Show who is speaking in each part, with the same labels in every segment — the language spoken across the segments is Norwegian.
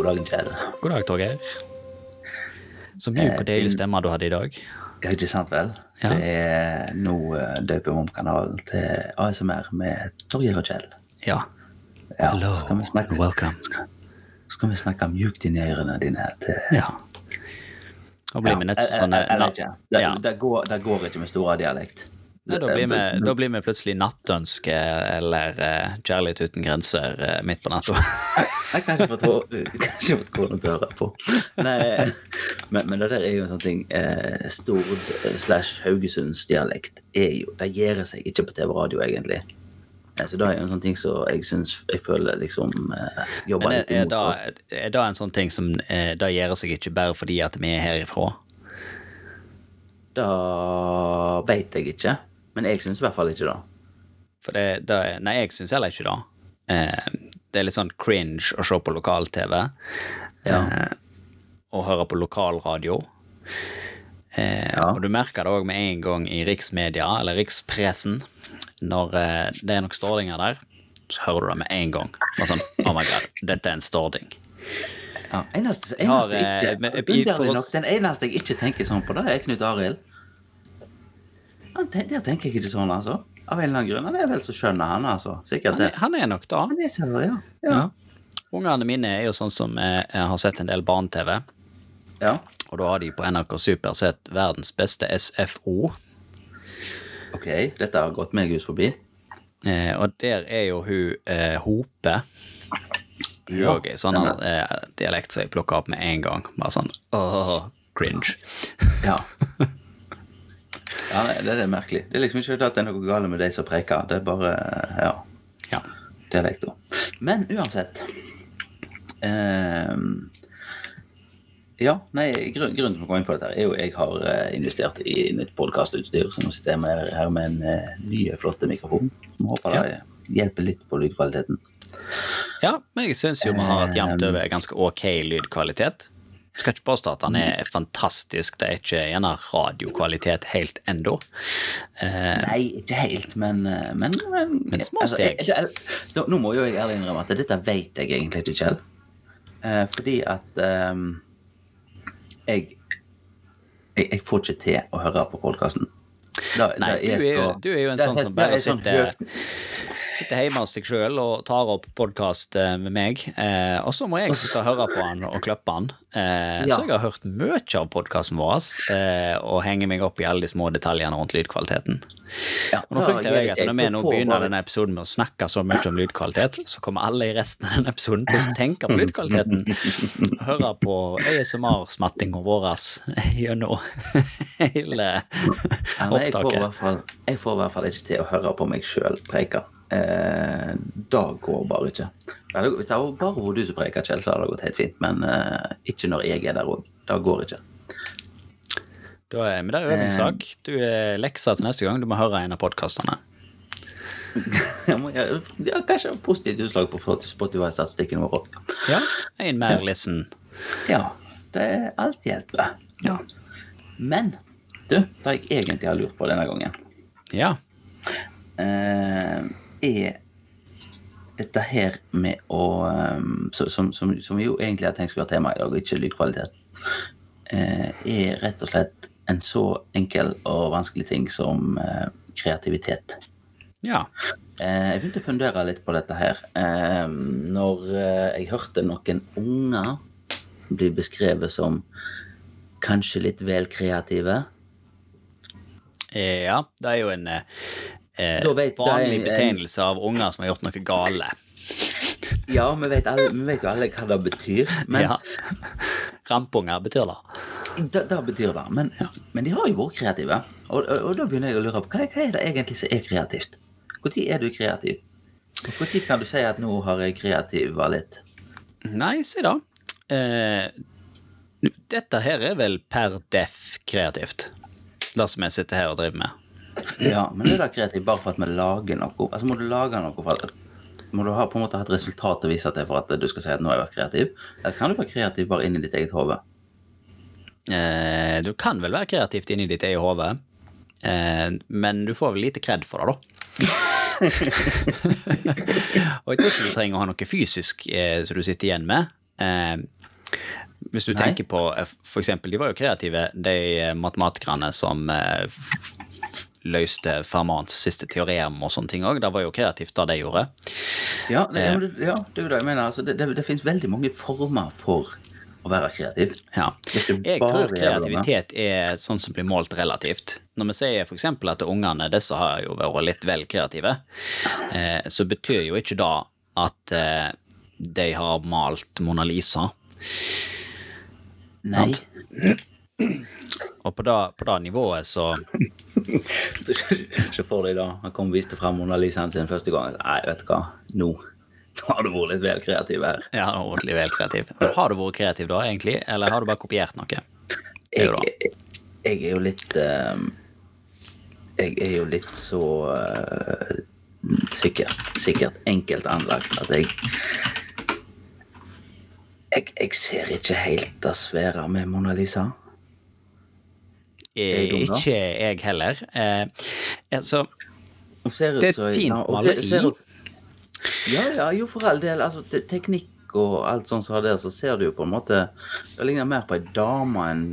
Speaker 1: God dag, Kjell.
Speaker 2: God dag, Torgeir. Så mjuk og deilig stemme du hadde i dag.
Speaker 1: Ja, ikke sant vel?
Speaker 2: Ja.
Speaker 1: Det er nå uh, døper vi om kanalen til ASMR med Torgeir og Kjell.
Speaker 2: Ja.
Speaker 1: Ja,
Speaker 2: Hello
Speaker 1: skal vi snakke,
Speaker 2: and welcome.
Speaker 1: skal vi snakke mjukt inn i ørene dine til
Speaker 2: Ja. Nett.
Speaker 1: Det,
Speaker 2: ja.
Speaker 1: går, det går ikke med stor dialekt.
Speaker 2: Nei, da, blir vi, da blir vi plutselig nattønske eller uh, kjærlighet uten grenser uh, midt på natta.
Speaker 1: Jeg kan ikke fått kona til å høre på. Nei, men, men det der er jo en sånn ting eh, Stord slash Haugesundsdialekt er jo Det gjør seg ikke på TV-radio, egentlig. Eh, Så det er jo en sånn ting som jeg syns jeg føler liksom eh, jobber
Speaker 2: er,
Speaker 1: litt
Speaker 2: er,
Speaker 1: imot.
Speaker 2: da,
Speaker 1: oss.
Speaker 2: er det en sånn ting som eh, det gjør seg ikke bare fordi at vi er herifra?
Speaker 1: Det veit jeg ikke. Men jeg syns i hvert fall ikke det.
Speaker 2: For det, det Nei, jeg syns heller ikke det. Eh, det er litt sånn cringe å se på lokal-TV.
Speaker 1: Ja.
Speaker 2: Eh, og høre på lokalradio. Eh,
Speaker 1: Ja.
Speaker 2: Og du merker det òg med en gang i riksmedia, eller rikspressen, når eh, det er nok stålinger der, så hører du det med en gang. Bare sånn, oh my god, dette er en stording.
Speaker 1: Ja, eneste,
Speaker 2: eneste har, eh,
Speaker 1: ikke,
Speaker 2: men- i- for
Speaker 1: underlig
Speaker 2: oss-
Speaker 1: nok, Den eneste jeg ikke tenker sånn på, det er Knut Arild. Ten- Der tenker jeg ikke sånn, altså. Av en eller annen grunn. Han er vel så skjønn, han, altså. Sikkert
Speaker 2: Han
Speaker 1: det.
Speaker 2: han er nok da.
Speaker 1: Han er selv, ja. Ja.
Speaker 2: Ja. Ungene mine er jo sånn som jeg har sett en del barne-TV.
Speaker 1: ja.
Speaker 2: Og da har de på NRK Super sett verdens beste SFO.
Speaker 1: Ok, dette har gått meg hus forbi.
Speaker 2: Eh, og der er jo hun eh, Hope. Hun
Speaker 1: Ja,
Speaker 2: òg er sånn eh, dialekt som jeg plukker opp med en gang. Bare sånn åh, cringe.
Speaker 1: Ja. ja, det, er merkelig. Det er liksom ikke at det er noe galt med de som preker. Det er bare ja,
Speaker 2: Ja.
Speaker 1: dialekter. Men uansett eh, Ja, nei, grunn, grunnen til å komme inn på dette er jo at jeg har eh, investert i nytt podkastutstyr, så nå sitter jeg her med en uh, ny, flotte mikrofon. Som håper
Speaker 2: Ja.
Speaker 1: det hjelper litt på lydkvaliteten.
Speaker 2: ja, men jeg syns jo vi har et jevnt over ganske ok lydkvalitet. Skal ikke påstå at han er fantastisk, det er ikke gjerne radiokvalitet helt ennå. Eh,
Speaker 1: Nei, ikke helt, men Men, men,
Speaker 2: Men små steg.
Speaker 1: jeg- jeg- nå- må jo jeg ærlig innrømme at dette vet jeg egentlig ikke, selv. Eh, fordi at ehm, jeg, jeg Jeg får ikke til å høre på podkasten.
Speaker 2: Nei, du er jo, du er jo en sånn som bare sitter, sitter hjemme hos deg sjøl og tar opp podkast med meg, eh, og så må jeg sitte og høre på han og klappe han. Eh,
Speaker 1: Ja.
Speaker 2: Så jeg har hørt mye av podkasten vår eh, og henger meg opp i alle de små detaljene rundt lydkvaliteten.
Speaker 1: Ja,
Speaker 2: Og nå frykter jeg at når vi nå begynner denne episoden med å snakke så mye om lydkvalitet, så kommer alle i resten av denne episoden til å tenke på lydkvaliteten. Høre på ASMR-smattinga vår gjennom hele opptaket.
Speaker 1: jeg får i hvert fall ikke til å høre på meg sjøl preike. Eh, det går bare ikke. Hvis det var bare hvor du som preker, Kjell, så hadde det gått helt fint. Men eh, ikke når jeg er der òg. Det går ikke.
Speaker 2: Da er, men det er øvingssak. Du er leksa til neste gang. Du må høre en av podkastene.
Speaker 1: Ja, kanskje et positivt utslag på Spotify-statistikken vår.
Speaker 2: Ja, en mer listen.
Speaker 1: Ja, det er alt hjelper.
Speaker 2: Ja.
Speaker 1: Men du, det jeg egentlig har lurt på denne gangen,
Speaker 2: ja.
Speaker 1: eh, er dette her med å eh, som, som, som jo egentlig har tenkt skulle være tema i dag, og ikke lydkvalitet, eh, er rett og slett en så enkel og vanskelig ting som eh, kreativitet.
Speaker 2: Ja.
Speaker 1: Eh, Jeg begynte å fundere litt på dette her. Eh, Når jeg hørte noen unger bli beskrevet som kanskje litt vel kreative.
Speaker 2: Ja, det er jo en eh,
Speaker 1: vet-
Speaker 2: vanlig
Speaker 1: det
Speaker 2: betegnelse av unger som har gjort noe gale.
Speaker 1: Ja, vi vet, alle, vi vet jo alle hva det betyr. Men
Speaker 2: ja. Rampunger betyr det.
Speaker 1: det, det betyr det. Men, men de har jo vært kreative. Og, og, og da begynner jeg å lure på hva, hva er det egentlig som er kreativt? Når er du kreativ? Når kan du si at nå har jeg kreativa litt?
Speaker 2: Nei, si da. Eh, dette her er vel per def kreativt. Det som jeg sitter her og driver med.
Speaker 1: Ja, men er det kreativt bare for at vi lager noe? Altså Må du lage noe for at må du ha, på en måte ha et resultat å vise til for at du skal si at nå har jeg vært kreativ? Eller kan du være kreativ bare inni ditt eget hode?
Speaker 2: Eh, du kan vel være kreativt inni ditt eget hode, eh, men du får vel lite kred for det, da. og jeg tror ikke du trenger å ha noe fysisk eh, som du sitter igjen med. eh, hvis du
Speaker 1: Nei.
Speaker 2: tenker på f.eks. for eksempel, De var jo kreative, de eh, matematikerne som eh, løste Fermats siste teorem og sånne ting òg. Det var jo kreativt, det de gjorde.
Speaker 1: Ja, det, ja, det, ja, det er jo det jeg mener. Altså, det, det, det finnes veldig mange former for å være kreativ.
Speaker 2: Ja. Jeg tror kreativitet er sånn som blir målt relativt. Når vi sier f.eks. at ungene disse har jo vært litt vel kreative, eh, så betyr jo ikke da at eh, de har malt Mona Lisa.
Speaker 1: Nei.
Speaker 2: Sant? Og på det, på det nivået så
Speaker 1: Se for deg da, han kom og viste frem Mona Lisaen sin første gang. Nei, vet du hva, nå, nå har du vært litt vel kreativ her.
Speaker 2: Ja, han har litt vel kreativ. Men har du vært kreativ da, egentlig, eller har du bare kopiert noe? Er
Speaker 1: Jeg, jeg er jo litt eh, Jeg er jo litt så uh, sikkert, sikkert enkelt anlagt at jeg jeg, jeg ser ikke helt det svære med Mona Lisa.
Speaker 2: Ikke jeg heller. Eh, altså,
Speaker 1: ser
Speaker 2: Det er et fint maleri.
Speaker 1: ser Ja, ja, jo, for all del. Altså, te- teknikk og alt sånt som det, så ser du jo på en måte Det ligner mer på ei dame enn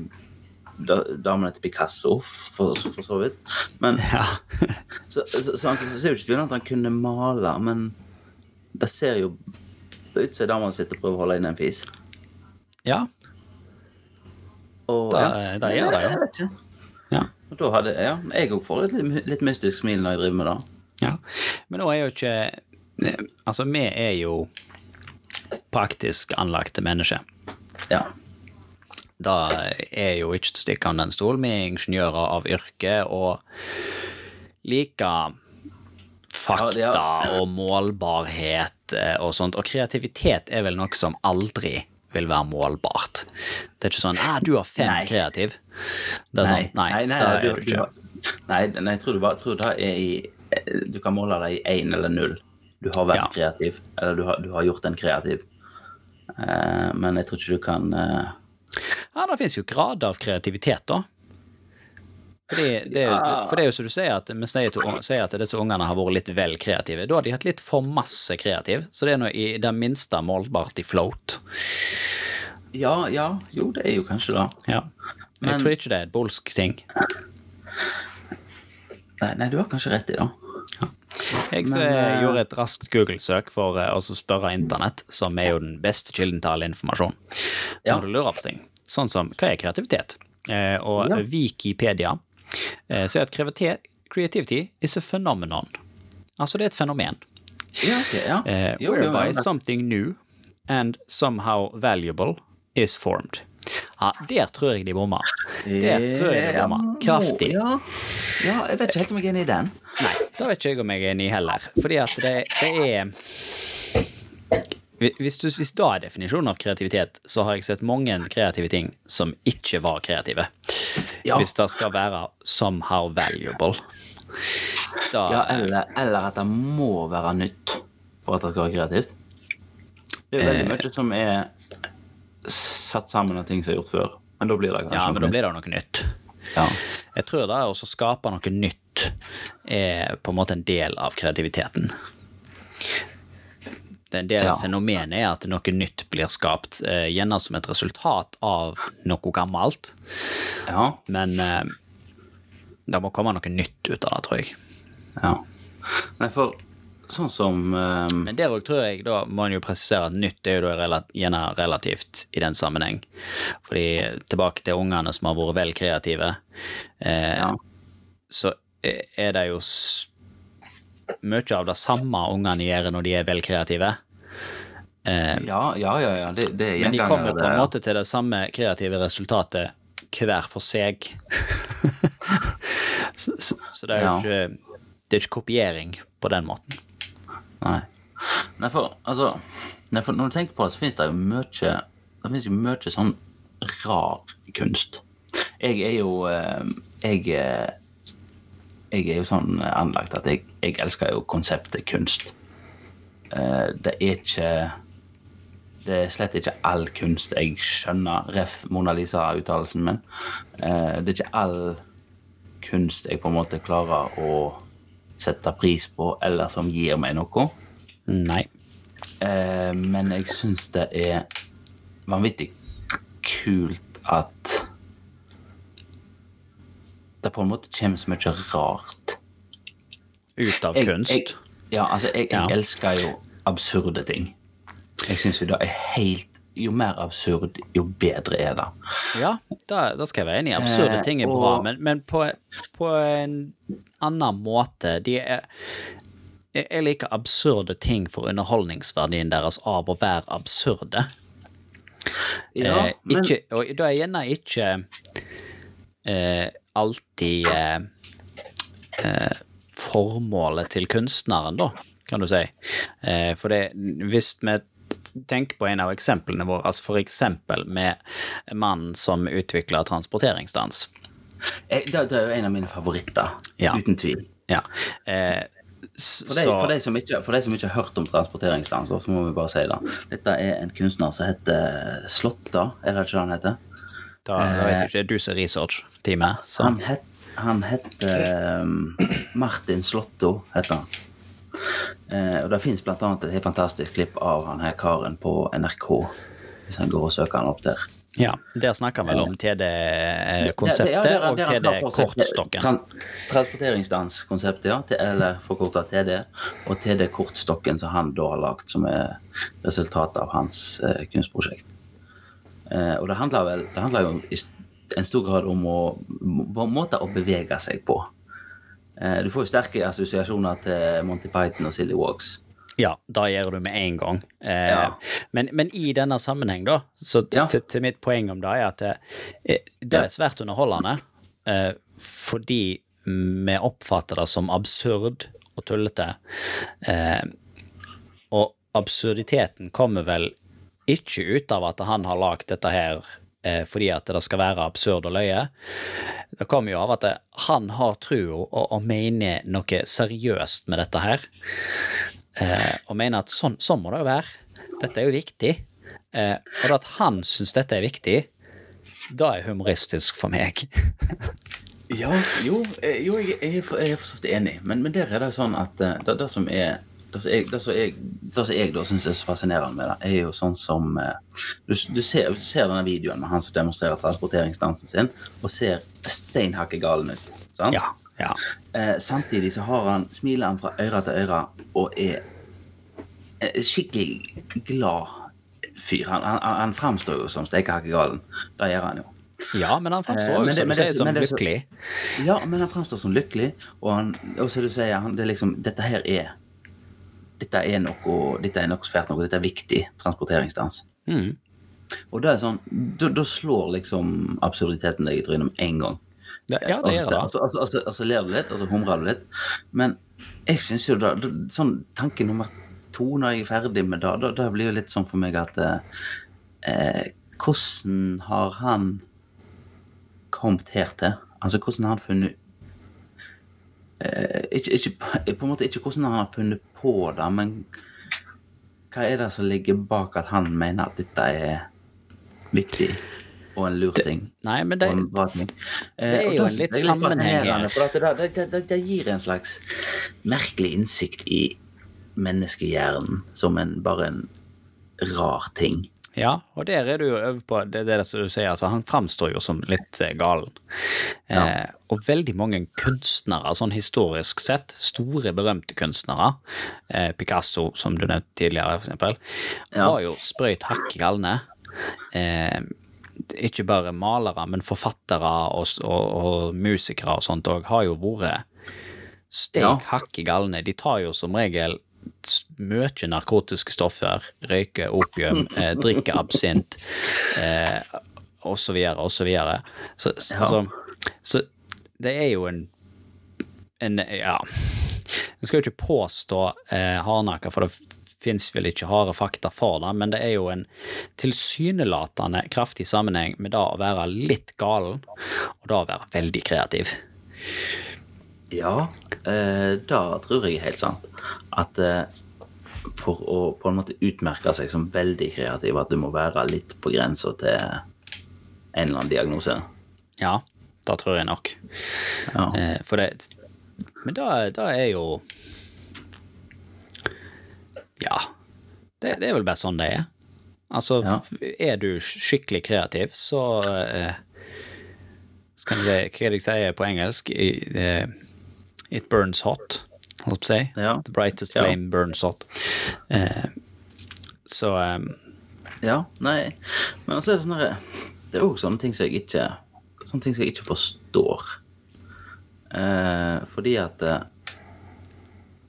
Speaker 1: da, damene til Picasso, for, for så vidt. Men
Speaker 2: ja.
Speaker 1: så, så, så, så ser jo ikke tvil om at han kunne male, men det ser jo ut som ei dame sitter og prøver å holde inn en fis.
Speaker 2: ja.
Speaker 1: Og,
Speaker 2: Da-
Speaker 1: ja.
Speaker 2: da gjør det
Speaker 1: ikke.
Speaker 2: ja.
Speaker 1: Og da hadde, ja, jeg òg får et litt, litt mystisk smil når jeg driver med det.
Speaker 2: Ja, men nå er jo ikke Altså, vi er jo praktisk anlagte mennesker.
Speaker 1: Ja.
Speaker 2: Da er jo ikke til å stikke under en stol. Vi er ingeniører av yrke og liker fakta
Speaker 1: Ja, ja.
Speaker 2: og målbarhet eh, og sånt. Og kreativitet er vel noe som aldri vil være målbart. Det er ikke sånn ah, 'du har fem
Speaker 1: Nei.
Speaker 2: kreativ'. Det er sånn, nei,
Speaker 1: nei, nei, da
Speaker 2: er du ikke.
Speaker 1: Nei, nei, jeg tror du bare tror det er i Du kan måle det i én eller null. Du har vært
Speaker 2: Ja.
Speaker 1: kreativ, eller du har, du har gjort en kreativ. Uh, men jeg tror ikke du kan uh...
Speaker 2: Ja, det finnes jo grader av kreativitet, da. Fordi det,
Speaker 1: Ja.
Speaker 2: for det er jo som du sier, at vi sier, til, disse ungene har vært litt vel kreative. Da har de hatt litt for masse kreativ, så det er nå i det minste målbart i float.
Speaker 1: Ja, ja, jo, det er jo kanskje det.
Speaker 2: Ja. Men jeg tror ikke det er et bolsk ting.
Speaker 1: Nei, nei, du har kanskje rett i det.
Speaker 2: Jeg
Speaker 1: Men, eh,
Speaker 2: gjorde et raskt Google-søk for uh, å spørre internett, som er jo den beste kilden til all informasjon,
Speaker 1: Ja.
Speaker 2: når du lurer på ting. Sånn som hva er kreativitet? Uh, og. Wikipedia eh, sier at kreativity, creativity is a phenomenon. Altså det er et fenomen.
Speaker 1: Yeah, okay,
Speaker 2: yeah.
Speaker 1: Jo, jo,
Speaker 2: whereby something new and somehow valuable is formed. Ja, der tror jeg de bommer. Der tror jeg de bommer. Kraftig.
Speaker 1: Ja, ja, jeg vet ikke helt om jeg er enig i den.
Speaker 2: Nei, da vet ikke jeg om jeg er enig heller. Fordi at det, det er hvis, du, hvis da er definisjonen av kreativitet, så har jeg sett mange kreative ting som ikke var kreative.
Speaker 1: Ja.
Speaker 2: Hvis det skal være somehow valuable. Da,
Speaker 1: Ja, eller, eller at det må være nytt for at det skal være kreativt. Det er jo
Speaker 2: Eh.
Speaker 1: veldig mye som er satt sammen av ting som er gjort før. Men da blir det kanskje
Speaker 2: ja, men da blir det noe nytt.
Speaker 1: Ja.
Speaker 2: Jeg tror det å skape noe nytt er på en måte en del av kreativiteten. Det er en del
Speaker 1: Ja.
Speaker 2: fenomenet er at noe nytt blir skapt, eh, gjerne som et resultat av noe gammelt.
Speaker 1: ja.
Speaker 2: Men eh, det må komme noe nytt ut av det, tror jeg.
Speaker 1: ja. Nei, for sånn som eh,
Speaker 2: Men der òg tror jeg da må en jo presisere at nytt er jo da gjerne relativt i den sammenheng. Fordi tilbake til ungene som har vært vel kreative, eh,
Speaker 1: Ja.
Speaker 2: så er det jo mye av det samme ungene gjør når de er vel kreative. Eh,
Speaker 1: Ja, ja, ja. ja. Det, det
Speaker 2: men de kommer på en måte til det samme kreative resultatet hver for seg. så, så, så det er jo
Speaker 1: Ja.
Speaker 2: ikke Det er ikke kopiering på den måten.
Speaker 1: Nei. Nei, for altså nei, for Når du tenker på det, så finnes det jo mye Det finnes jo mye sånn rar kunst. Jeg er jo eh, Jeg eh, Jeg er jo sånn anlagt at jeg, jeg elsker jo konseptet kunst. Eh, Det er ikke Det er slett ikke all kunst jeg skjønner. Ref. Mona Lisa-uttalelsen min. Eh, Det er ikke all kunst jeg på en måte klarer å sette pris på, eller som gir meg noe.
Speaker 2: Nei.
Speaker 1: Eh, men jeg syns det er vanvittig kult at det på en måte kommer så mye rart.
Speaker 2: Ut av
Speaker 1: Jeg-
Speaker 2: kunst.
Speaker 1: Jeg, ja, altså, jeg, jeg
Speaker 2: Ja.
Speaker 1: elsker jo absurde ting. Jeg syns jo det er helt Jo mer absurd, jo bedre er det.
Speaker 2: Ja, da, da skal jeg være enig. Absurde
Speaker 1: Eh,
Speaker 2: ting er
Speaker 1: og-
Speaker 2: bra, men, men på, på en annen måte de er, jeg jeg liker absurde ting for underholdningsverdien deres av å være absurde.
Speaker 1: Ja,
Speaker 2: eh,
Speaker 1: men
Speaker 2: ikke, og da er gjerne ikke eh, alltid eh, eh, formålet til kunstneren, da, kan du si. Eh, for det, hvis vi tenker på en av eksemplene våre, altså for eksempel med mannen som utvikla transporteringsdans.
Speaker 1: det, det er jo en av mine favoritter.
Speaker 2: Ja.
Speaker 1: Uten tvil.
Speaker 2: Ja. Eh,
Speaker 1: For de, for, de som ikke, for de som ikke har hørt om transporteringsdans, så må vi bare si det. Dette er en kunstner som heter Slåtta, er det ikke det han heter?
Speaker 2: Da, da vet jeg ikke, du som er research-teamet,
Speaker 1: Han, het, han heter um, Martin Slotto, heter han. Eh, og Det fins annet et helt fantastisk klipp av han her karen på NRK, hvis han går og søker han opp der.
Speaker 2: ja, der snakker han vel om TD-konseptet
Speaker 1: Ja, ja,
Speaker 2: og. TD-kortstokken.
Speaker 1: Tran transporteringsdanskonseptet, ja. Eller forkorta TD. Og TD-kortstokken som han da har lagd, som er resultatet av hans eh, kunstprosjekt. Eh, og det handler vel Det handler jo i en stor grad om å, må- måter å bevege seg på. Eh, du får jo sterke assosiasjoner til Monty Python og Silly Walks.
Speaker 2: Ja, da gjør du med en gang. Eh,
Speaker 1: Ja.
Speaker 2: men, men i denne sammenheng, da, så
Speaker 1: Ja.
Speaker 2: til, til mitt poeng om det er at det, eh, det er svært underholdende eh, fordi vi oppfatter det som absurd og tullete. Eh, og absurditeten kommer vel ikke ut av at han har lagd dette her eh, fordi at det skal være absurd og løye. Det kommer jo av at han har trua og, og mener noe seriøst med dette her. Eh, og mener at sånn, sånn må det jo være. Dette er jo viktig. Eh, og at han syns dette er viktig, da er humoristisk for meg.
Speaker 1: Ja, jo, eh, jo jeg, jeg, jeg er for så vidt enig, men, men der er det sånn at eh, det, det som er det som jeg, det som jeg, det som jeg da syns er så fascinerende med det, er jo sånn som eh, Du, du, ser, du ser denne videoen med han som demonstrerer transporteringsdansen sin, og ser steinhakke galen ut. Sant?
Speaker 2: Ja, ja.
Speaker 1: Eh, samtidig så har han, smiler han fra øre til øre og er skikkelig glad fyr. Han, han, han framstår jo som steikehakkegalen. Det gjør han jo.
Speaker 2: Ja, men han framstår
Speaker 1: eh,
Speaker 2: som
Speaker 1: det-
Speaker 2: som
Speaker 1: det
Speaker 2: lykkelig.
Speaker 1: Ja, men han framstår som lykkelig, og, han, og så du sier han, det liksom, dette her er dette er, noe, dette er noe svært noe, dette er viktig transporteringsdans.
Speaker 2: Mm.
Speaker 1: Og da er sånn, da, slår liksom absurditeten deg i trynet med en gang.
Speaker 2: Det, ja, det gjør det.
Speaker 1: Altså, så- og så- og så ler du litt, og så humrer du litt. Men jeg syns jo da, da sånn Tanke nummer to når jeg er ferdig med det, da, da blir jo litt sånn for meg at eh, eh, Hvordan har han kommet her til? Altså, hvordan har han funnet eh, ikke, ikke, på en måte ikke hvordan han har funnet på det, men hva er det som ligger bak at han mener at dette er viktig og en lur ting?
Speaker 2: Nei, men det.
Speaker 1: Eh,
Speaker 2: det er jo en litt
Speaker 1: jeg er
Speaker 2: sammenheng her.
Speaker 1: det, det, det, det, det gir en slags merkelig innsikt i menneskehjernen som en, bare en rar ting.
Speaker 2: Ja, og der er du jo over på det, det som du sier, altså han framstår jo som litt galen. galen. Eh, og veldig mange kunstnere, sånn historisk sett, store berømte kunstnere, eh, Picasso, som du nevnte tidligere, for eksempel,
Speaker 1: Ja.
Speaker 2: var jo sprøyt hakk galne. Eh, ikke bare malere, men forfattere og, og, og musikere og sånt òg har jo vært steik
Speaker 1: Ja.
Speaker 2: hakk galne. De tar jo som regel mye narkotiske stoffer, røyker opium, eh, drikker absint, eh, så videre, og så videre. Så,
Speaker 1: Ja.
Speaker 2: altså, så det er jo en en, ja Jeg skal jo ikke påstå eh, hardnakka, for det fins vel ikke harde fakta for det, men det er jo en tilsynelatende kraftig sammenheng med det å være litt galen, og det å være veldig kreativ.
Speaker 1: Ja, eh, da tror jeg er helt sant. At eh, for å på en måte utmerke seg som veldig kreativ, at du må være litt på grensa til en eller annen diagnose.
Speaker 2: Ja, det tror jeg nok.
Speaker 1: Ja.
Speaker 2: Eh, for det Men da, da er jo Ja. Det, det er vel bare sånn det er. Altså,
Speaker 1: Ja.
Speaker 2: er du skikkelig kreativ, så eh, Skal vi si Hva er det jeg sier på engelsk? Eh, it burns hot, holdt på å si.
Speaker 1: Ja.
Speaker 2: The brightest flame burns hot. Eh, så um,
Speaker 1: Ja, nei. Men altså er det sånn herre Det er òg sånne ting som jeg ikke Sånne ting som jeg ikke forstår. Eh, fordi at eh,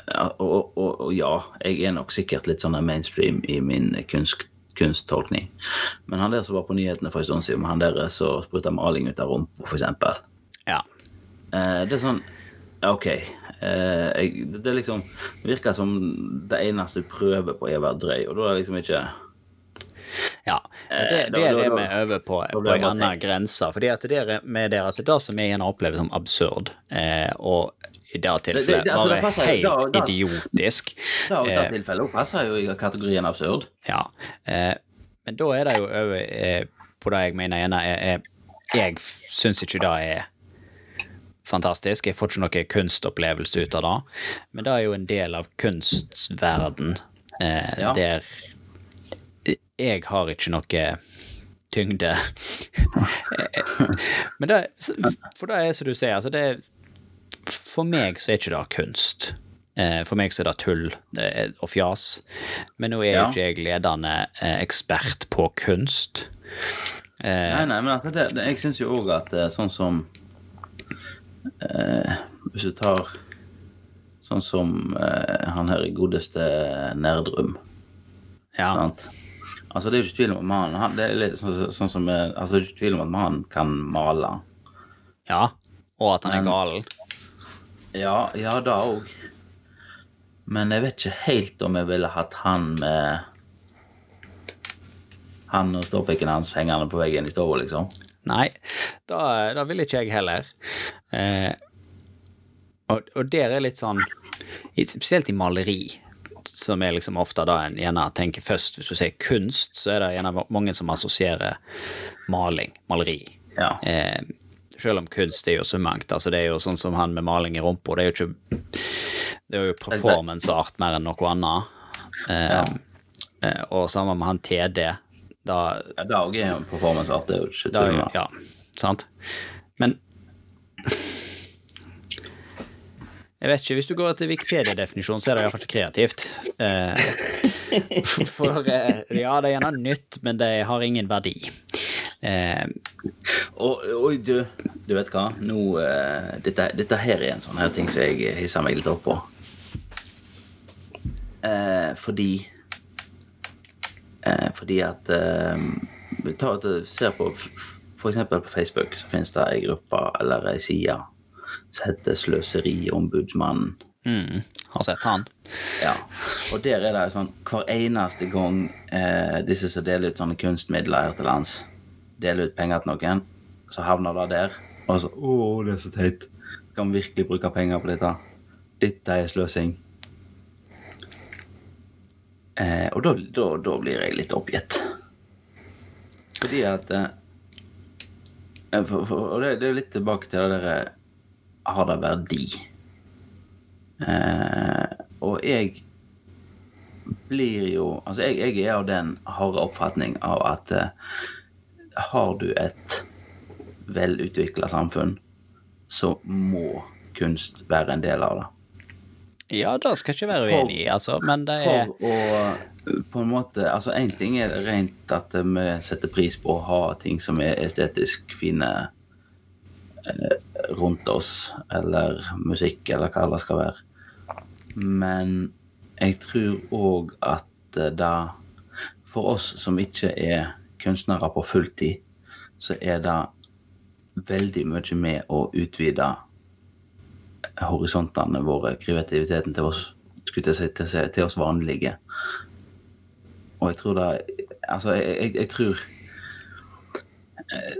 Speaker 1: ja, og, og, og ja, jeg er nok sikkert litt sånn mainstream i min kunst, kunsttolkning. Men han der som var på nyhetene for en stund siden, han der som spruta maling ut av rumpa, eksempel.
Speaker 2: ja.
Speaker 1: Eh, det er sånn OK. Eh, det liksom det virker som det eneste du prøver på, er å være drøy, og da er det liksom ikke
Speaker 2: Ja, det,
Speaker 1: Eh,
Speaker 2: det er det vi øver på på en annen grense. Fordi at det med det at det som jeg gjerne opplever som absurd, eh, og i det
Speaker 1: det-
Speaker 2: tilfellet
Speaker 1: det- altså, det
Speaker 2: bare helt idiotisk.
Speaker 1: I det tilfellet passer jo i kategorien absurd.
Speaker 2: Ja, eh, men da er det jo over på det jeg mener gjerne er, Jeg syns ikke det er fantastisk. Jeg får ikke noe kunstopplevelse ut av det. Men det er jo en del av kunstverden eh,
Speaker 1: Ja.
Speaker 2: der jeg har ikke noe tyngde. men det For det er som du sier, altså det For meg så er ikke det kunst. Eh, For meg så er det tull og fjas. Men nå er jo
Speaker 1: Ja.
Speaker 2: ikke jeg ledende eh, ekspert på kunst. Eh,
Speaker 1: Nei, nei, men det, det, jeg syns jo òg at sånn som eh, Hvis du tar sånn som eh, han her i godeste Nerdrum
Speaker 2: ja.
Speaker 1: sant? Altså, det er jo ikke tvil om at mannen han Det er litt sånn, sånn som eh, Altså, det er ikke tvil om at mannen kan male.
Speaker 2: ja. Og at han er gal.
Speaker 1: Ja, ja, da òg. Men jeg vet ikke helt om jeg ville hatt han med Han og ståpikken hans hengende på veggen i stua, liksom.
Speaker 2: Nei, da, da vil ikke jeg heller. Eh, og, og der er litt sånn Spesielt i maleri, som er liksom ofte da en gjerne tenker først Hvis du sier kunst, så er det gjerne mange som assosierer maling, maleri.
Speaker 1: Ja.
Speaker 2: Eh, selv om kunst er jo så mangt. Altså det er jo sånn som han med maling i rumpa. Det er jo ikke Det er jo performance art mer enn noe annet. Eh, eh, og sammen med han TD. Da
Speaker 1: Ja, òg er jo en performance art, det er jo ikke tull
Speaker 2: ja, sant? Men Jeg vet ikke, Hvis du går til Wikipedia-definisjonen, så er det iallfall ikke kreativt. Eh, for eh, ja, det er gjerne nytt, men det har ingen verdi. Eh,
Speaker 1: Og, og du, du vet hva? Nå, uh, dette, dette her er en sånn her ting som jeg hisser meg litt opp på. Eh, fordi eh, Fordi at eh, vi tar, ser på f.eks. På Facebook så finnes det ei gruppe eller ei side som heter Sløseriombudsmannen.
Speaker 2: mm, har sett han.
Speaker 1: Ja, og der er det sånn hver eneste gang eh, disse som deler ut sånne kunstmidler her til lands, deler ut penger til noen, så havner det der. Og så Å, det er så teit. Kan vi virkelig bruke penger på dette? Dette er sløsing. Eh, og da, da, da blir jeg litt oppgitt. Fordi at eh, for, for, Og det, det er litt tilbake til det der Har det verdi? Eh, og jeg blir jo Altså, jeg, jeg er av den harde oppfatning av at eh, har du et velutvikla samfunn, så må kunst være en del av det.
Speaker 2: Ja, det skal jeg ikke være uenig i, altså, men det er
Speaker 1: For å eh, på en måte Altså, én ting er rent at vi setter pris på å ha ting som er estetisk fine eh, rundt oss, eller musikk, eller hva det skal være. Men jeg tror òg at eh, det For oss som ikke er kunstnere på fulltid, så er det veldig mye med å utvide horisontene våre, kreativiteten til oss, skulle si, til, til oss vanlige. Og jeg tror da Altså, jeg, jeg, jeg tror eh,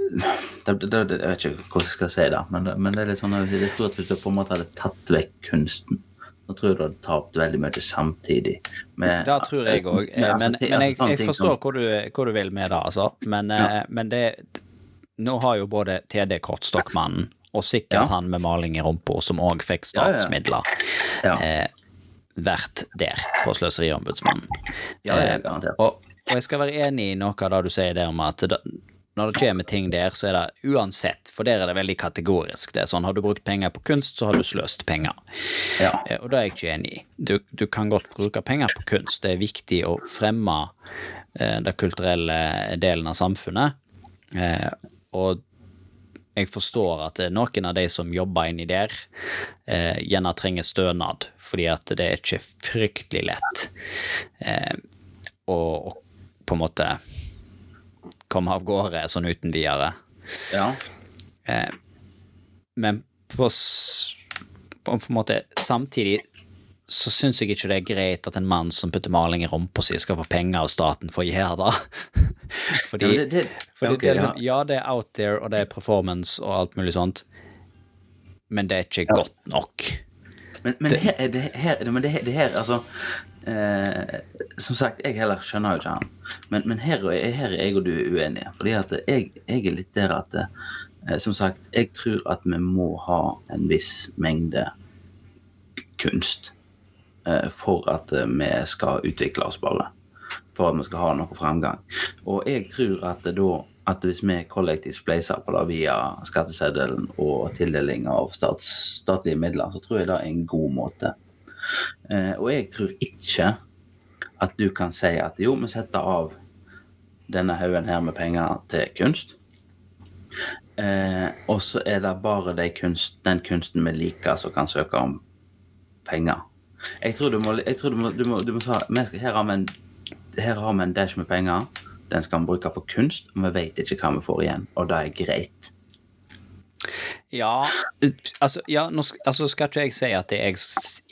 Speaker 1: det, det, det, Jeg vet ikke hvordan jeg skal si det, men, det, men det er litt sånn at jeg tror at hvis du på en måte hadde tatt vekk kunsten, så tror jeg du hadde tapt veldig mye samtidig. Med,
Speaker 2: Det tror jeg òg,
Speaker 1: altså,
Speaker 2: men, men jeg,
Speaker 1: altså,
Speaker 2: jeg forstår
Speaker 1: som-
Speaker 2: hvor du, hvor du vil med det, altså. Men, ja. men det Nå har jo både TD Kortstokkmannen og sikkert
Speaker 1: Ja.
Speaker 2: han med maling i rumpa, som òg fikk
Speaker 1: statsmidler. ja, ja.
Speaker 2: eh, vært der på Sløseriombudsmannen.
Speaker 1: Ja, ja,
Speaker 2: Eh, og og jeg skal være enig i noe av det du sier der om at da, når det kommer ting der, så er det uansett, for der er det veldig kategorisk. Det er sånn, Har du brukt penger på kunst, så har du sløst penger.
Speaker 1: Ja.
Speaker 2: Eh, og det er jeg ikke enig i. Du, du, kan godt bruke penger på kunst. Det er viktig å fremme eh, den kulturelle delen av samfunnet. Eh, og jeg forstår at noen av de som jobber inni der, eh, gjerne trenger stønad, fordi at det er ikke fryktelig lett eh, å, å på en måte komme av gårde sånn uten videre.
Speaker 1: Ja.
Speaker 2: Eh, men på, på, på, en måte samtidig så syns jeg ikke det er greit at en mann som putter maling i rumpa si, skal få penger av staten for å gjøre det. fordi,
Speaker 1: ja, det, det,
Speaker 2: fordi
Speaker 1: okay,
Speaker 2: det er, liksom, ja, det er out there, og det er performance og alt mulig sånt, men det er ikke ja. godt nok.
Speaker 1: Men, men det, her, det, her, men det, det her, altså eh, Som sagt, jeg heller skjønner jo ikke han. Men, men her, her, er jeg og du uenige. Fordi at jeg, jeg er litt der at eh, Som sagt, jeg tror at vi må ha en viss mengde kunst for at eh, vi skal utvikle oss, bare. For at vi skal ha noe fremgang. Og jeg tror at da at hvis vi kollektivt spleiser på det via skatteseddelen og tildeling av stats, statlige midler, så tror jeg det er en god måte. Eh, og jeg tror ikke at du kan si at jo, vi setter av denne haugen her med penger til kunst. Eh, og så er det bare de kunst, den kunsten vi liker, som kan søke om penger. Jeg tror du må, tror du må, du må, du må sa, her har vi en, en dash med penger den skal vi bruke på kunst, og vi vet ikke hva vi får igjen, og det er greit.
Speaker 2: Ja, altså, ja, nå, altså skal ikke jeg si at jeg,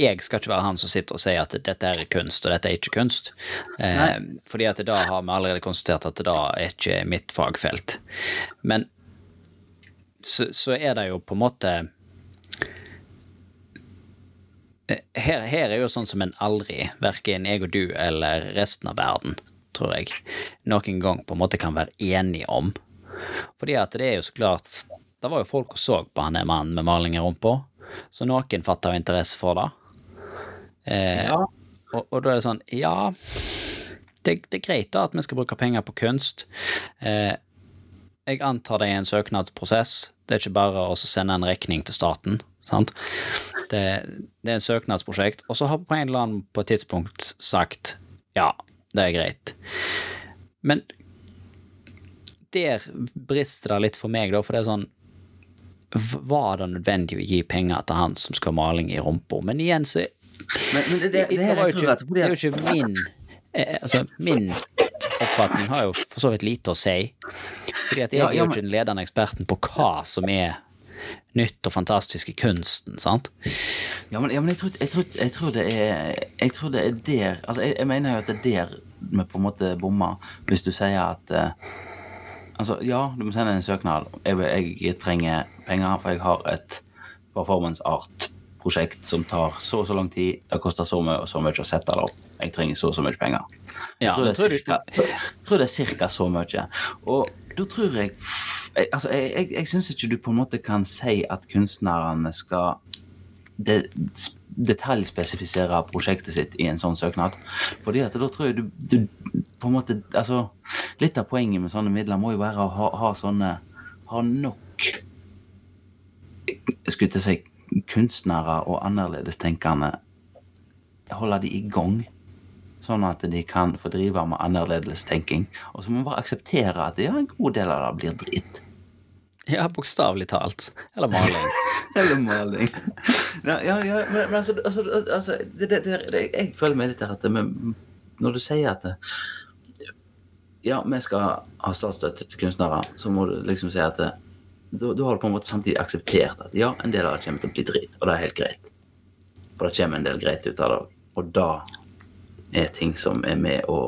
Speaker 2: jeg, skal ikke være han som sitter og sier at dette er kunst, og dette er ikke kunst. Eh, fordi at da har vi allerede konstatert at det da er ikke mitt fagfelt. Men så, så er det jo på en måte her, her, er jo sånn som en aldri, verken jeg og du eller resten av verden, tror jeg, noen gang på en måte kan være enige om. Fordi at det er jo så klart Det var jo folk som så på han der mannen med maling i rumpa, så noen fatta jo interesse for det. Eh, ja. og, og, da er det sånn Ja, det, det, er greit da at vi skal bruke penger på kunst. Eh, jeg antar det er en søknadsprosess. Det er ikke bare å sende en regning til staten. sant? Det, det er en søknadsprosjekt. Og så har på en eller annen på et tidspunkt sagt ja, det er greit. Men der brister det litt for meg, da, for det er sånn Var det nødvendig å gi penger til han som skal ha maling i rumpa? Men igjen, så
Speaker 1: men, men det, det, det, det, er jo
Speaker 2: ikke, det er jo ikke min eh, Altså, min oppfatning har jo for så vidt lite å si. Fordi at jeg er jo ikke den ledende eksperten på hva som er nytt og fantastisk i kunsten, sant?
Speaker 1: Ja, men, ja, men jeg, tror, jeg, tror, jeg, tror, det er Jeg tror det er der Altså, jeg, jeg mener jo at det er der vi på en måte bommer, hvis du sier at uh, Altså, ja, du må sende en søknad. Jeg trenger penger, for jeg har et performance art-prosjekt som tar så og så lang tid. Det koster så mye og så mye å sette det opp. Jeg trenger så og så mye penger. Jeg tror, det er cirka, tror det er cirka så mye. Og da tror jeg altså, jeg, jeg, jeg syns ikke du på en måte kan si at kunstnerne skal de, detaljspesifisere prosjektet sitt i en sånn søknad. Fordi at da tror jeg du, du, på en måte Altså, litt av poenget med sånne midler må jo være å ha, ha sånne Ha nok Skulle til å si kunstnere og annerledestenkende Holde de i gang. Sånn at de kan få drive med annerledestenkning. Og så må vi bare akseptere at ja, en god del av det blir dritt.
Speaker 2: Ja, bokstavelig talt. Eller maling.
Speaker 1: Eller maling. Ja, ja, ja men, men altså, altså, altså det, det, det, Jeg føler meg litt der at Når du sier at ja, vi skal ha statsstøtte til kunstnere, så må du liksom si at du, du har på en måte samtidig akseptert at ja, en del av det kommer til å bli dritt, og det er helt greit. For det kommer en del greit ut av det. Og da er ting som er med å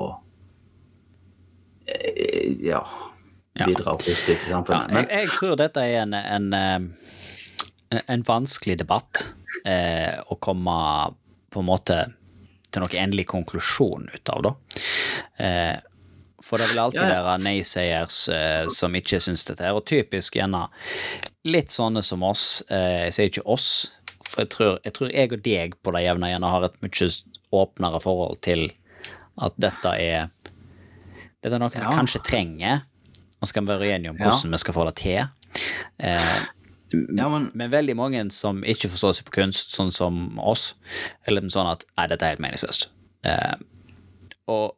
Speaker 1: eh, Ja bidra positivt til samfunnet.
Speaker 2: Ja, jeg, jeg, tror dette er en, en, eh, en vanskelig debatt eh, å komme på en måte til noen endelig konklusjon ut av, da. Eh, for det vil alltid ja, ja. være naysayers eh, som ikke syns dette her, og typisk gjerne litt sånne som oss. Eh, jeg sier ikke oss, for jeg tror, jeg tror, jeg og deg på det jevne gjerne har et mye åpnere forhold til at dette er Dette er noe vi kanskje trenger, og så kan vi være enige om hvordan vi skal få det til. Eh,
Speaker 1: Ja, men
Speaker 2: men veldig mange som ikke forstår seg på kunst, sånn som oss, eller sånn at nei, dette er helt meningsløst. Eh, og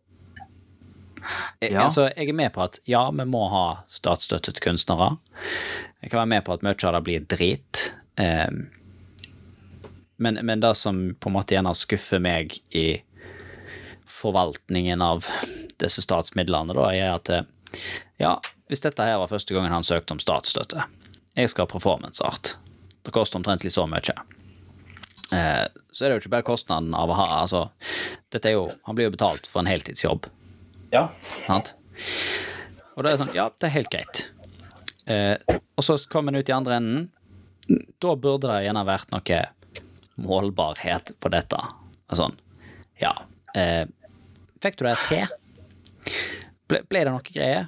Speaker 2: jeg,
Speaker 1: Ja.
Speaker 2: altså, jeg er med på at ja, vi må ha statsstøtte til kunstnere. Jeg kan være med på at mye av det blir drit. Eh, men, men det som på en måte gjerne skuffer meg i forvaltningen av disse statsmidlene, da, er at eh, ja, hvis dette her var første gangen han søkte om statsstøtte Jeg skal ha performance art. Det koster omtrentlig så mye. Eh, så er det jo ikke bare kostnaden av å ha altså, dette er jo, Han blir jo betalt for en heltidsjobb,
Speaker 1: Ja.
Speaker 2: sant? Og det er sånn, ja, det er helt greit. Eh, og så kommer en ut i andre enden. Da burde det gjerne vært noe målbarhet på dette. Og Sånn, ja. Eh, fikk du det til? Ble, ble det noe greie?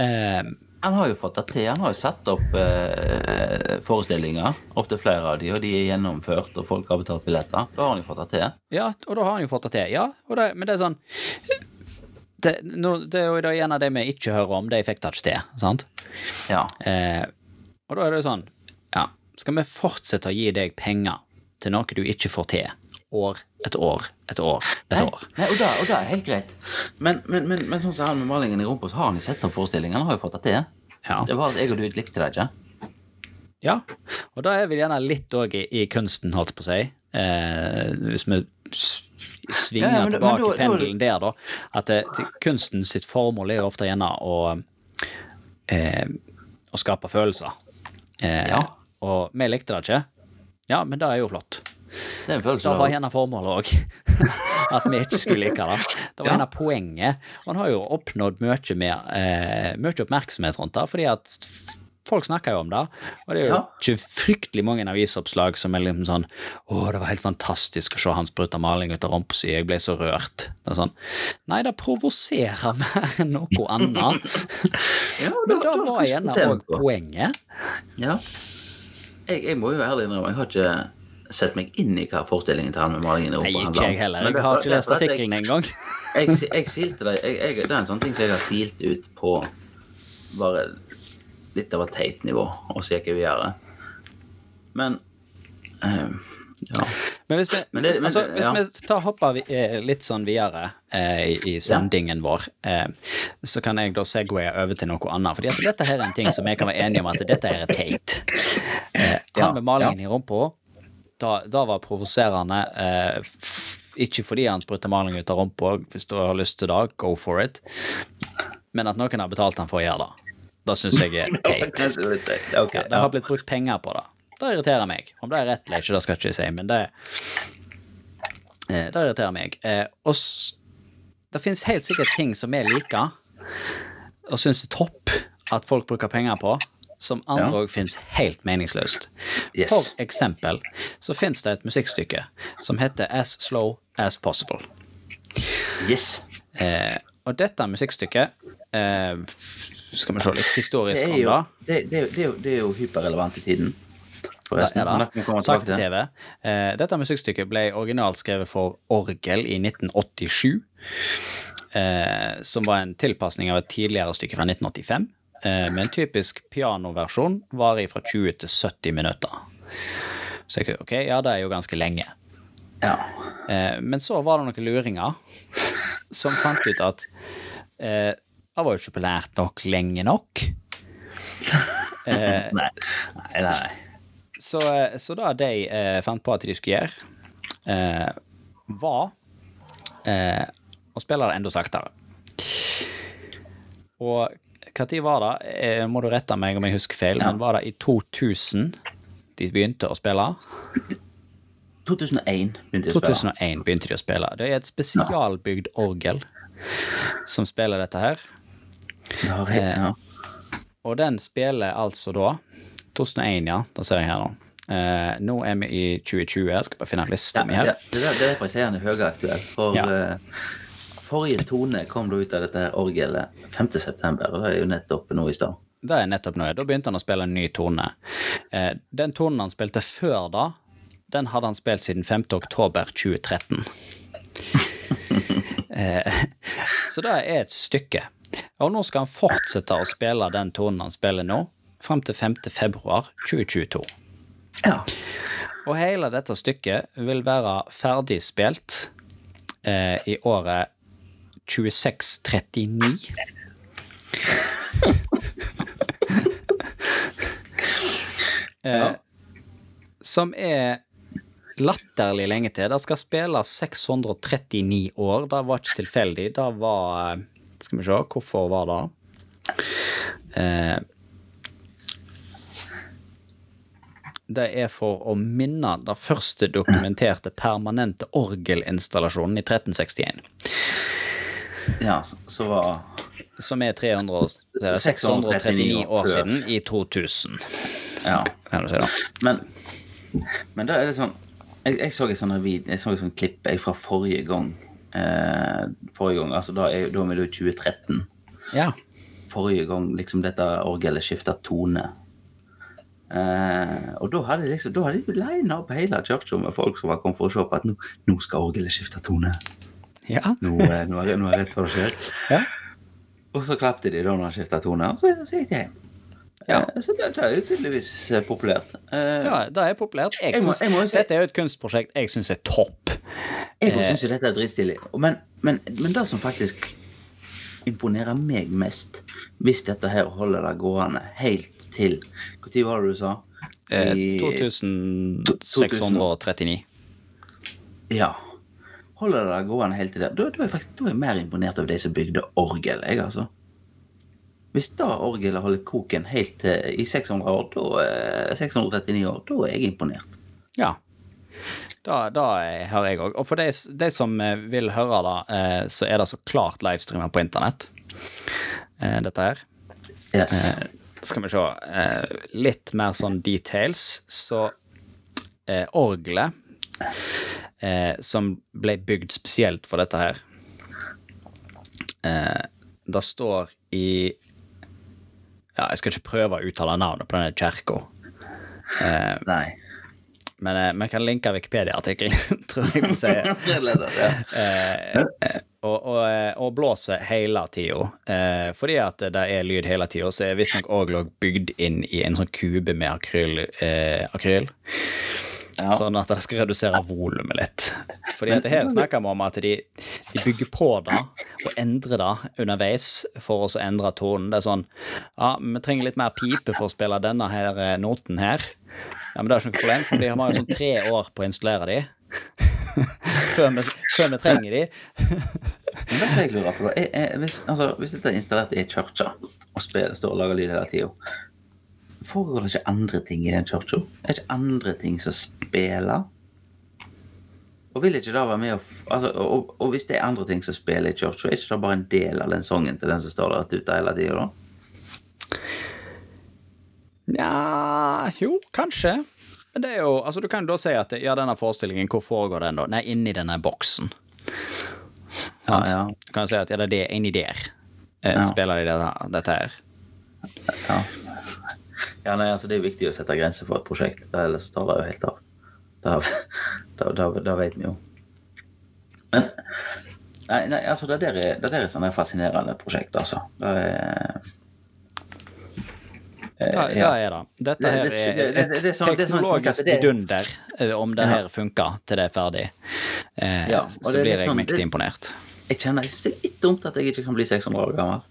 Speaker 2: Eh,
Speaker 1: Han har jo fått det til. Han har jo satt opp eh, forestillinger, opptil flere av de, og de er gjennomført, og folk har betalt billetter. Da har han jo fått det til.
Speaker 2: ja, og da har han jo fått det til. Ja, det, men det er sånn det, no, det er jo en av det vi ikke hører om, de fikk det ikke til, sant?
Speaker 1: Ja.
Speaker 2: Eh, og da er det jo sånn, ja, skal vi fortsette å gi deg penger til noe du ikke får til, år etter år etter år etter år?
Speaker 1: nei, og, da, og da er helt greit. Men, men, men, men sånn som han med malingen i rumpa, så har han jo sett opp forestillingen. Han har jo fått det til.
Speaker 2: Ja.
Speaker 1: Det bare at jeg og du likte det ikke.
Speaker 2: Ja, og da er vi gjerne litt òg i, i kunsten, holdt på å si. Eh, hvis vi svinger
Speaker 1: Ja, men men
Speaker 2: tilbake
Speaker 1: da- da-
Speaker 2: pendelen der, da. At det, det, kunsten sitt formål er jo ofte gjerne å eh, å skape følelser. Eh,
Speaker 1: Ja.
Speaker 2: Og vi likte det ikke. Ja, men det er jo flott.
Speaker 1: Det er en følelse
Speaker 2: Det var gjerne formålet òg. At vi ikke skulle like det. Det var
Speaker 1: Ja.
Speaker 2: gjerne poenget. Og han har jo oppnådd mye, mer, eh, mye oppmerksomhet rundt det, fordi at folk snakker jo om det. Og det er jo
Speaker 1: Ja.
Speaker 2: ikke fryktelig mange avisoppslag som er liksom sånn Å, det var helt fantastisk å se han sprute maling ut av rumpa si, jeg ble så rørt. Det er sånn Nei, det provoserer mer enn noe annet.
Speaker 1: Ja,
Speaker 2: Men
Speaker 1: da-
Speaker 2: det
Speaker 1: da
Speaker 2: var gjerne òg poenget.
Speaker 1: Ja. Jeg, jeg må jo ærlig innrømme, jeg har ikke sett meg inn i hva forestillingen til han med malingen i
Speaker 2: opera
Speaker 1: handler om.
Speaker 2: ikke jeg heller. Jeg har ikke lest artikkelen engang.
Speaker 1: Jeg, jeg, silte det jeg, Det er en sånn ting som jeg har silt ut på bare litt av et teit nivå, og så gikk jeg videre. Men eh, ja.
Speaker 2: Men hvis vi,
Speaker 1: Men det- men-
Speaker 2: altså, hvis
Speaker 1: ja.
Speaker 2: vi tar hopper eh, litt sånn videre eh, i, i sendingen vår, eh, så kan jeg da segwaye over til noe annet. For dette her er en ting som jeg kan være enig om at dette er teit. Eh,
Speaker 1: Ja,
Speaker 2: han med malingen i rumpa, da, da var provoserende. Eh, ikke fordi han sprutter maling ut av rumpa, hvis du har lyst til det, go for it. Men at noen har betalt han for å gjøre det. Da syns jeg er teit.
Speaker 1: Kanskje litt teit. Ok,
Speaker 2: Ja, det har blitt brukt penger på det. Det irriterer meg. Om det er rett eller ikke, det skal ikke si, men det eh, Det irriterer meg. Eh, og det finnes helt sikkert ting som vi liker, og syns er topp at folk bruker penger på, som andre
Speaker 1: Ja.
Speaker 2: finnes helt meningsløst.
Speaker 1: Yes.
Speaker 2: For eksempel så finnes det et musikkstykke som heter As Slow As Possible.
Speaker 1: Yes.
Speaker 2: Eh, og dette musikkstykket eh, Skal vi se litt historisk om det.
Speaker 1: det, det, det, det er jo hyperrelevant i tiden. Forresten.
Speaker 2: Til TV. Eh, dette musikkstykket ble originalt skrevet for orgel i 1987. Eh, som var en tilpasning av et tidligere stykke fra 1985. Eh, med en typisk pianoversjon varer fra 20 til 70 minutter. Så jeg, ok, ja, det er jo ganske lenge.
Speaker 1: Ja.
Speaker 2: Eh, men så var det noen luringer som fant ut at eh, det var jo ikke populært nok lenge nok.
Speaker 1: Nei. Nei, nei.
Speaker 2: Så, eh, så da de eh, fant på at de skulle gjøre, eh, var eh, å spille det enda saktere. Og når var det? Eh, må du rette meg om jeg husker feil,
Speaker 1: Ja.
Speaker 2: men var det i 2000 de begynte å spille?
Speaker 1: 2001 begynte de å spille.
Speaker 2: 2001 begynte de å spille. Det er et spesialbygd orgel som spiller dette her.
Speaker 1: Ja, ja.
Speaker 2: Og den spiller altså da 2001, ja. Da ser jeg her nå. Uh, nå er vi i 2020. Jeg skal bare finne en liste
Speaker 1: Ja,
Speaker 2: mi
Speaker 1: det,
Speaker 2: her.
Speaker 1: det, er- det er han er høyaktuell. For
Speaker 2: Ja.
Speaker 1: uh, forrige tone kom da ut av dette her orgelet 5. september, og det er jo nettopp nå i stad.
Speaker 2: Det er nettopp nå. Da begynte han å spille en ny tone. Uh, den tonen han spilte før da, den hadde han spilt siden 5. oktober 2013. eh, så det er et stykke. Og nå skal han fortsette å spille den tonen han spiller nå, fram til 5. februar 2022.
Speaker 1: Ja.
Speaker 2: Og hele dette stykket vil være ferdig spilt eh, i året 2639. eh, som er latterlig lenge til. Det skal spilles 639 år. Det var ikke tilfeldig. Det var eh, Skal vi se, hvorfor var det? Eh, det er for å minne den første dokumenterte permanente orgelinstallasjonen i 1361.
Speaker 1: Ja, så var
Speaker 2: Som er 300, 639 år siden, i 2000.
Speaker 1: Ja. Men, men da er det sånn Jeg, jeg så et sånt vid, jeg så et sånt klipp jeg fra forrige gang. Eh, forrige gang, altså Da er, da er vi i 2013.
Speaker 2: Ja.
Speaker 1: Forrige gang liksom dette orgelet skifta tone. Eh, og da hadde, liksom, da hadde de lina opp hele kirka med folk som var kommet for å se på at nå, nå skal orgelet skifte tone.
Speaker 2: Ja.
Speaker 1: Nå, eh, nå, er, nå er rett for å skje.
Speaker 2: ja.
Speaker 1: Og så klapte de da når han skifta tone, og så, så gikk de hjem.
Speaker 2: Ja.
Speaker 1: Eh, så det, det er jo tydeligvis eh, populært. Eh,
Speaker 2: Det er, det er populært. Jeg
Speaker 1: Jeg må- jeg må
Speaker 2: Dette er jo et kunstprosjekt jeg syns er topp.
Speaker 1: Jeg syns jo dette er dritstilig. Men, men, men det som faktisk imponerer meg mest, hvis dette her holder det gående helt til Når var det du sa?
Speaker 2: Eh,
Speaker 1: I-
Speaker 2: 2639.
Speaker 1: Ja. Holder det gående helt til der. Da, da, er faktisk, da er jeg mer imponert over de som bygde orgel, jeg, altså. Hvis da orgelet holder koken helt til i 600 år, da, eh, 639 år, da er jeg imponert.
Speaker 2: Ja. Da, da har jeg òg. Og for de, de som eh, vil høre det, eh, så er det så klart livestreamer på internett. Eh, Dette her.
Speaker 1: Yes.
Speaker 2: Skal vi se eh, Litt mer sånn details. Så eh, orgelet eh, som ble bygd spesielt for dette her eh, Det står i Ja, jeg skal ikke prøve å uttale navnet på denne kirka. Eh,
Speaker 1: Nei.
Speaker 2: men eh, vi kan linke Wikipedia-artikkelen, tror jeg vi sier. og, og, eh, og blåser hele tida. Eh, fordi at det er lyd hele tida, så er visstnok òg bygd inn i en sånn kube med akryl. Eh, akryl.
Speaker 1: Ja.
Speaker 2: Sånn at det skal redusere volumet litt. Fordi at her snakker vi om at de, de bygger på det og endrer det underveis for å endre tonen. Det er sånn Ja, vi trenger litt mer pipe for å spille denne her eh, noten her. Ja, men det er ikke noe problem, for de har jo sånn tre år på å installere de. før, vi, før vi trenger de.
Speaker 1: Men det som jeg lurer på, da er, er, hvis, altså, hvis dette er installert i kirka, og spiller, står og lager lyd hele tida, foregår det ikke andre ting i den kirka? Er det ikke andre ting som spiller? Og vil ikke det være med å altså, og, og hvis det er andre ting som spiller i kirka, er ikke det bare en del av den sangen til den som står der ute hele tida, da?
Speaker 2: Nja, jo, kanskje. Men det er jo Altså, du kan jo da si at ja, denne forestillingen, hvor foregår den, da? Nei, inni denne boksen.
Speaker 1: Ja, ja.
Speaker 2: Du kan jo si at ja, det er det inni der. Eh. Spiller de dette, dette her.
Speaker 1: Ja. ja, nei, altså Det er viktig å sette grenser for et prosjekt, ellers tar det jo helt av. Da, vet vi jo. Men Nei, nei altså det der er, det der er sånn fascinerende prosjekt, altså. Det er eh,
Speaker 2: Ja, ja, er det. Dette her er
Speaker 1: det-
Speaker 2: et
Speaker 1: sånn- sånn
Speaker 2: teknologisk vidunder, eh, om det her funker til det er ferdig. Eh,
Speaker 1: Ja,
Speaker 2: så
Speaker 1: det
Speaker 2: blir jeg
Speaker 1: sånn-
Speaker 2: mektig imponert.
Speaker 1: Jeg kjenner jeg synes det er litt dumt at jeg ikke kan bli 600 år gammel.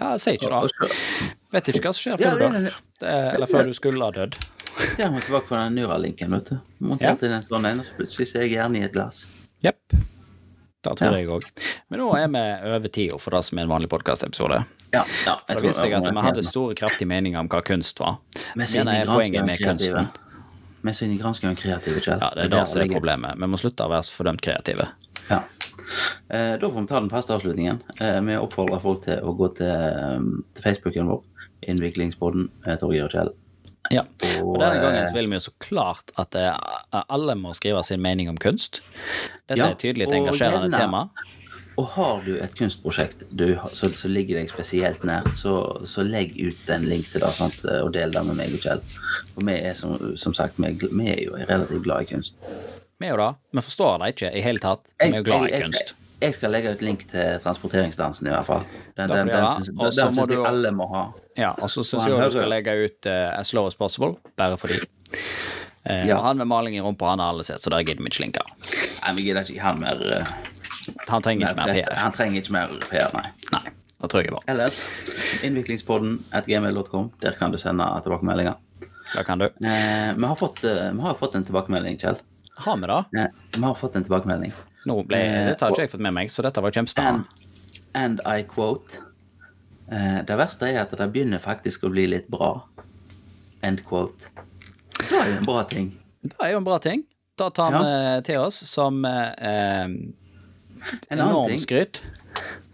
Speaker 2: Ja, jeg sier ikke det. Vet ikke hva som skjer
Speaker 1: Ja,
Speaker 2: før du dør. er- Eller før du skulle ha dødd.
Speaker 1: Ja, må tilbake på den Neuralinken, vet du. Monterte inn en sånn en, og så plutselig så er jeg gjerne i et glass.
Speaker 2: Jepp. Det tror
Speaker 1: Ja.
Speaker 2: jeg òg. Men nå er vi over tida for det som er en vanlig podkastepisode.
Speaker 1: Ja, ja.
Speaker 2: Det viser seg at vi hadde store, kraftige meninger om hva kunst var.
Speaker 1: Men så
Speaker 2: er poenget med kunsten.
Speaker 1: Vi er så inn i granskingen kreative, Kjell.
Speaker 2: Ja, det er det som er problemet. Vi må slutte å være så fordømt kreative.
Speaker 1: Ja. Eh, da får vi ta den faste avslutningen. Eh, vi oppfordrer folk til å gå til, eh, til Facebooken vår, Innviklingsboden, Torgeir og Kjell.
Speaker 2: Ja. Og denne
Speaker 1: eh,
Speaker 2: gangen så vil vi jo så klart at eh, alle må skrive sin mening om kunst. Dette
Speaker 1: Ja,
Speaker 2: er tydelig et engasjerende
Speaker 1: gjerne-
Speaker 2: tema.
Speaker 1: Og har du et kunstprosjekt du, som som ligger deg spesielt nært, så, så legg ut en link til det sant? og del det med meg og Kjell. For vi er som, som sagt, vi vi er jo relativt glad i kunst.
Speaker 2: Vi er jo det. Vi forstår det ikke i hele tatt. Vi er jo glad i kunst.
Speaker 1: Jeg skal legge ut link til transporteringsdansen, i hvert fall. Den,
Speaker 2: Da
Speaker 1: den, den, den syns jeg
Speaker 2: du-
Speaker 1: alle må ha.
Speaker 2: Ja, og så syns jeg du skal legge ut uh, As Low As Possible, bare fordi. Uh,
Speaker 1: Ja.
Speaker 2: Han med maling i rumpa, han har alle sett, så der gidder vi ikke linke.
Speaker 1: Nei, vi gidder ikke han mer, uh,
Speaker 2: Han trenger ikke mer PR.
Speaker 1: Han trenger ikke mer PR, nei.
Speaker 2: Nei, da tror jeg bare.
Speaker 1: Eller innviklingspodden at gmail.com. Der kan du sende tilbakemeldinger.
Speaker 2: Da kan du.
Speaker 1: Eh, vi, har fått, eh, vi har fått en tilbakemelding, Kjell.
Speaker 2: Har vi det?
Speaker 1: Eh, vi har fått en tilbakemelding.
Speaker 2: Nå ble,
Speaker 1: Eh,
Speaker 2: dette har ikke jeg fått med meg, så dette var
Speaker 1: And,
Speaker 2: kjempespennende.
Speaker 1: and I quote eh, Det verste er at det begynner faktisk å bli litt bra. End quote. Det er jo en bra ting.
Speaker 2: Det er jo en bra ting. Da tar vi til oss som eh, eh,
Speaker 1: En
Speaker 2: enorm skryt.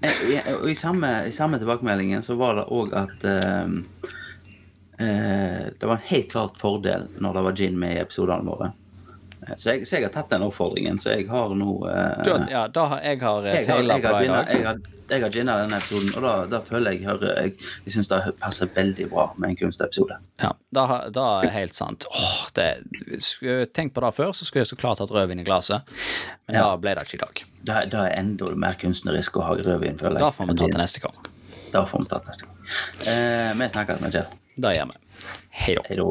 Speaker 1: Eh, i- i samme, i samme tilbakemeldingen så var det òg at eh, eh, Det var en helt klart fordel når det var gin med i episodene våre. Eh, Så jeg, så jeg har tatt den oppfordringen, så jeg har nå eh,
Speaker 2: ja, da har jeg har feila på
Speaker 1: har,
Speaker 2: det i
Speaker 1: jeg
Speaker 2: dag.
Speaker 1: har, jeg har ginna denne episoden, og da, da føler jeg hører Jeg, jeg syns det passer veldig bra med en kunstepisode.
Speaker 2: Ja, da, da er helt sant. Åh, det, skulle tenkt på det før, så skulle jeg så klart hatt rødvin i glasset. Men
Speaker 1: Ja.
Speaker 2: da ble det ikke i dag.
Speaker 1: Da, da er enda mer kunstnerisk å ha rødvin, føler jeg.
Speaker 2: Da får vi ta til neste gang.
Speaker 1: Da får vi ta til neste gang. Eh, vi snakkes med Kjell.
Speaker 2: Det gjør vi.
Speaker 1: Hei da.